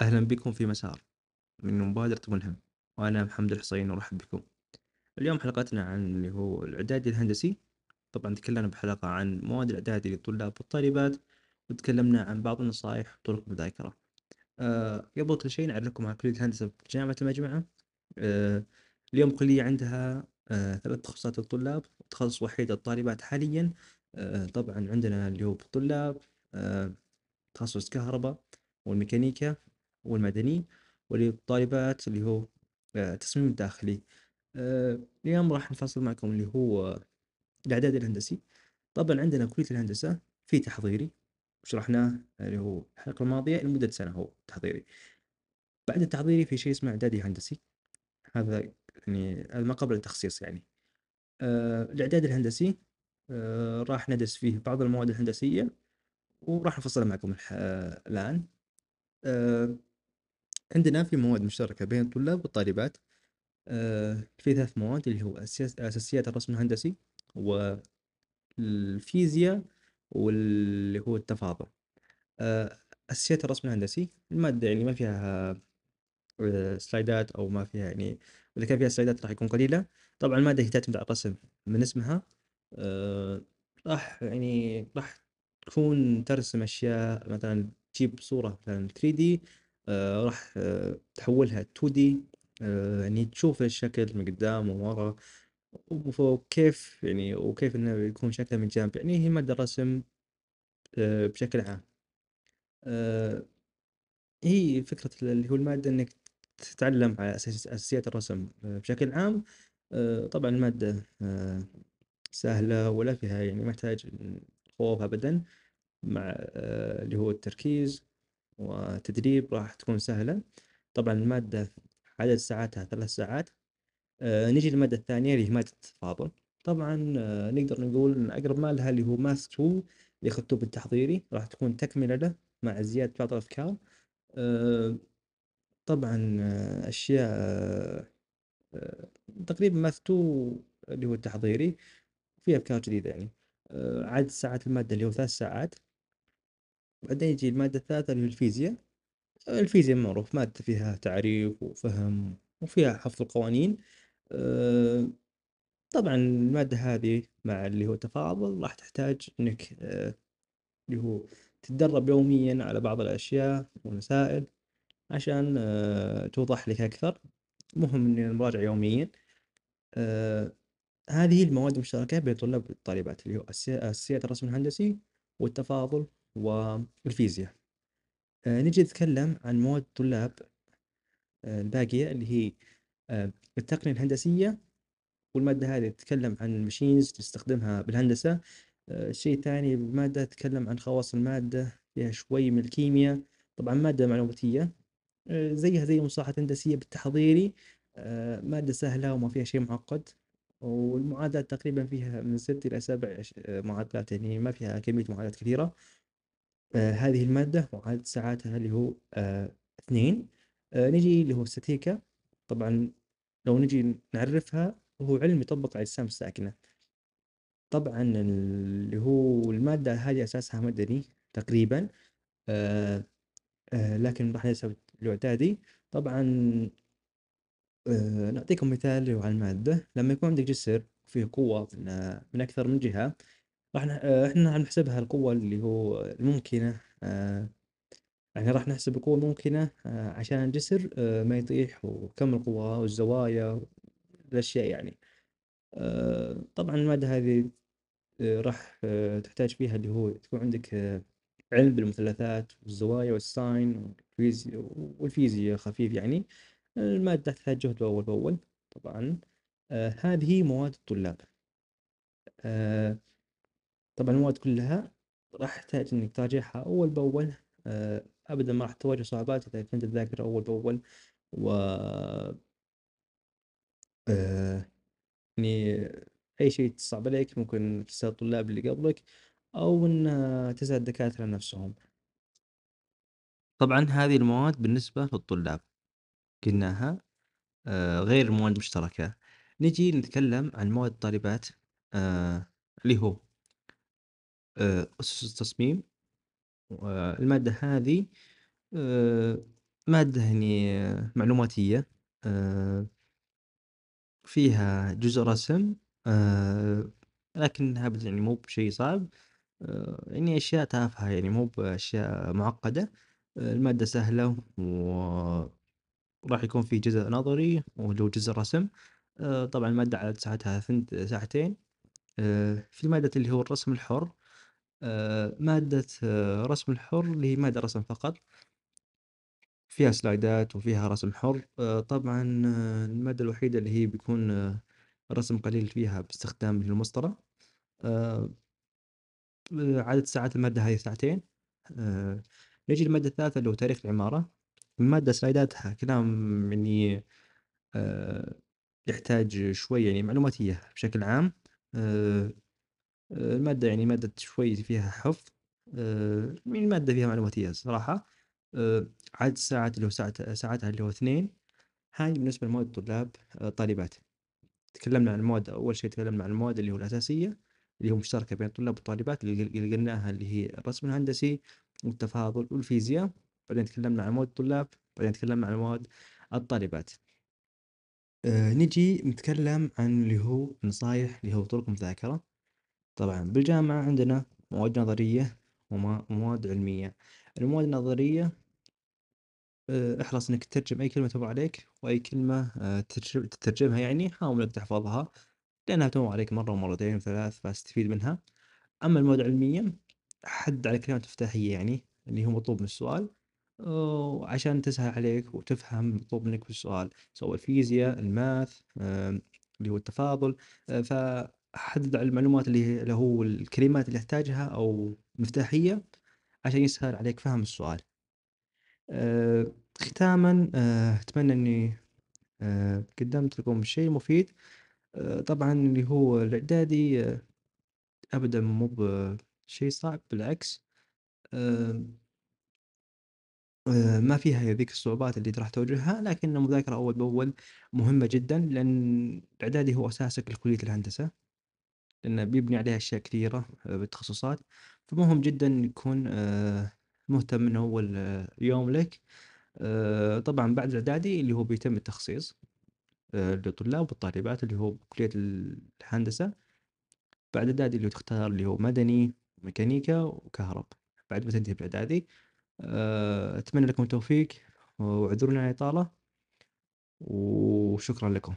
أهلا بكم في مسار من مبادرة ملهم وأنا محمد الحصين وأرحب بكم. اليوم حلقتنا عن اللي هو الإعدادي الهندسي. طبعا تكلمنا بحلقة عن مواد الإعدادي للطلاب والطالبات وتكلمنا عن بعض النصائح وطرق المذاكرة. أه قبل كل شيء نعرفكم على كلية الهندسة بجامعة المجمعة أه اليوم كلية عندها أه ثلاث تخصصات للطلاب وتخصص وحيد للطالبات حاليا. أه طبعا عندنا اللي هو بالطلاب أه تخصص كهرباء والميكانيكا والمدني وللطالبات اللي هو آه، التصميم الداخلي. آه، اليوم راح نفصل معكم اللي هو الإعداد الهندسي. طبعا عندنا كلية الهندسة في تحضيري وشرحناه اللي هو الحلقة الماضية لمدة سنة هو تحضيري. بعد التحضيري في شيء اسمه إعدادي هندسي. هذا يعني ما قبل التخصيص يعني. آه الإعداد الهندسي آه راح ندرس فيه بعض المواد الهندسية وراح نفصلها معكم آه الآن. آه عندنا في مواد مشتركة بين الطلاب والطالبات آه، في ثلاث مواد اللي هو أساس- أساسيات الرسم الهندسي والفيزياء واللي هو التفاضل. آه، أساسيات الرسم الهندسي المادة يعني ما فيها آه، سلايدات أو ما فيها يعني إذا كان فيها سلايدات راح يكون قليلة. طبعا المادة هي تعتمد على الرسم من اسمها راح يعني راح تكون ترسم أشياء مثلا تجيب صورة مثلا 3D آه، راح آه، تحولها 2D آه، يعني تشوف الشكل من قدام ومن ورا وكيف يعني وكيف إنه يكون شكله من جنب يعني هي مادة رسم بشكل عام. هي فكرة اللي هو المادة إنك تتعلم على أساس أساسيات الرسم بشكل عام. طبعا المادة سهلة ولا فيها يعني ما يحتاج خوف أبدا مع اللي هو التركيز. وتدريب راح تكون سهلة. طبعا المادة عدد ساعاتها ثلاث ساعات. آه، نجي للمادة الثانية اللي هي مادة التفاضل. طبعا آه، نقدر نقول إن أقرب ما لها اللي هو ماث 2 اللي اخذته بالتحضيري راح تكون تكملة له مع زيادة بعض الأفكار. آه، طبعا آه، أشياء آه، آه، تقريبا ماث 2 اللي هو التحضيري. فيه أفكار جديدة يعني. عدد ساعات المادة اللي هو ثلاث ساعات. بعدين يجي المادة الثالثة اللي هي الفيزياء. الفيزياء معروف مادة فيها تعريف وفهم وفيها حفظ القوانين. آه، طبعا المادة هذه مع اللي هو التفاضل راح تحتاج إنك آه، اللي هو تتدرب يوميا على بعض الأشياء والمسائل عشان آه، توضح لك أكثر. مهم ان نراجع يوميا. هذه المواد المشتركة بين الطلاب والطالبات اللي هو أساسي- اساسيات الرسم الهندسي والتفاضل. والفيزياء. آه، نجي نتكلم عن مواد الطلاب آه، الباقية اللي هي آه، التقنية الهندسية. والمادة هذه تتكلم عن الماشينز تستخدمها بالهندسة. آه، شيء ثاني مادة تتكلم عن خواص المادة فيها شوي من الكيمياء. طبعا مادة معلوماتية زيها زي مصطلحات هندسية بالتحضيري. مادة سهلة وما فيها شيء معقد. والمعادلات تقريبا فيها من ست إلى سبع معادلات يعني ما فيها كمية معادلات كثيرة. هذه المادة وعدد ساعاتها اللي هو آه، اثنين. آه، نجي اللي هو استاتيكا طبعا لو نجي نعرفها هو علم يطبق على الأجسام الساكنة. طبعا اللي هو المادة هذه أساسها مدني تقريبا. آه آه لكن راح نسوي الإعدادي. طبعا آه نعطيكم مثال على المادة. لما يكون عندك جسر فيه قوة من, آه من أكثر من جهة راح آه إحنا راح نحسبها القوة اللي هو الممكنة آه يعني راح نحسب القوة الممكنة آه عشان الجسر ما يطيح وكم القوة والزوايا الأشياء يعني. طبعا المادة هذه راح تحتاج فيها اللي هو تكون عندك علم بالمثلثات والزوايا والساين والفيزياء والفيزياء خفيف يعني. المادة تحتاج جهد أول بأول طبعا. هذه مواد الطلاب. آه، طبعا المواد كلها راح تحتاج إنك تراجعها أول بأول. آه، أبدا ما راح تواجه صعوبات إذا كنت تذاكر أول بأول. و آه، يعني أي شيء تصعب عليك ممكن تسأل الطلاب اللي قبلك أو إن تسأل الدكاترة نفسهم. طبعا هذه المواد بالنسبة للطلاب قلناها آه، غير المواد المشتركة نجي نتكلم عن مواد الطالبات اللي هو أسس التصميم. والمادة هذه آه، مادة يعني آه، معلوماتية فيها جزء رسم لكنها يعني مو بشيء صعب يعني أشياء تافهة يعني مو بأشياء معقدة، المادة سهلة وراح يكون في جزء نظري هو جزء رسم، طبعًا المادة عدد ساعاتها ثنت ساعتين، في مادة اللي هو الرسم الحر، آآ مادة آه، رسم الحر اللي هي مادة رسم فقط. فيها سلايدات وفيها رسم حر. آه، طبعا آه، المادة الوحيدة اللي هي بيكون آه، رسم قليل فيها باستخدام المسطرة. آه، عدد ساعات المادة هذه ساعتين. آه، نجي للمادة الثالثة اللي هو تاريخ العمارة. المادة سلايداتها كلام يعني آه، يحتاج شوي يعني معلوماتية بشكل عام. آه، آه، المادة يعني مادة شوي فيها حفظ آه، يعني المادة فيها معلوماتية صراحة آه، عدد الساعات اللي هو ساعة ساعاتها اللي هو اثنين هاي بالنسبة لمواد الطلاب آه، طالبات. تكلمنا عن المواد أول شيء تكلمنا عن المواد اللي هو الأساسية اللي هو مشتركة بين الطلاب والطالبات اللي قلناها اللي هي الرسم الهندسي والتفاضل والفيزياء بعدين تكلمنا عن مواد الطلاب بعدين تكلمنا عن مواد الطالبات. آه نجي نتكلم عن اللي هو نصايح اللي هو طرق مذاكرة. طبعا بالجامعة عندنا مواد نظرية ومواد علمية. المواد النظرية آه، احرص انك تترجم أي كلمة تمر عليك وأي كلمة آه، تترجم- تترجمها يعني حاول انك تحفظها لأنها تمر عليك مرة ومرتين وثلاث فاستفيد منها. أما المواد العلمية حد على كلمات مفتاحية يعني اللي هو مطلوب من السؤال آه، عشان تسهل عليك وتفهم مطلوب منك في السؤال سواء الفيزياء الماث آه، اللي هو التفاضل آه، فحدد على المعلومات اللي هو الكلمات اللي يحتاجها أو مفتاحية عشان يسهل عليك فهم السؤال. آه، ختاما آه، أتمنى إني آه، قدمت لكم شيء مفيد. آه، طبعا اللي هو الإعدادي آه، أبدا مو بشيء صعب بالعكس. آه، آه، ما فيها ذيك الصعوبات اللي راح تواجهها لكن المذاكرة أول بأول مهمة جدا لأن الإعدادي هو أساسك لكلية الهندسة. لأنه بيبني عليها أشياء كثيرة آه، بالتخصصات. فمهم جدا يكون آه، مهتم من أول آه، يوم لك. طبعا بعد الإعدادي اللي هو بيتم التخصيص للطلاب والطالبات اللي هو بكلية الهندسة. بعد إعدادي اللي تختار اللي هو مدني ميكانيكا وكهرب. بعد ما تنتهي بالإعدادي أتمنى لكم التوفيق واعذرونا على الإطالة وشكرا لكم.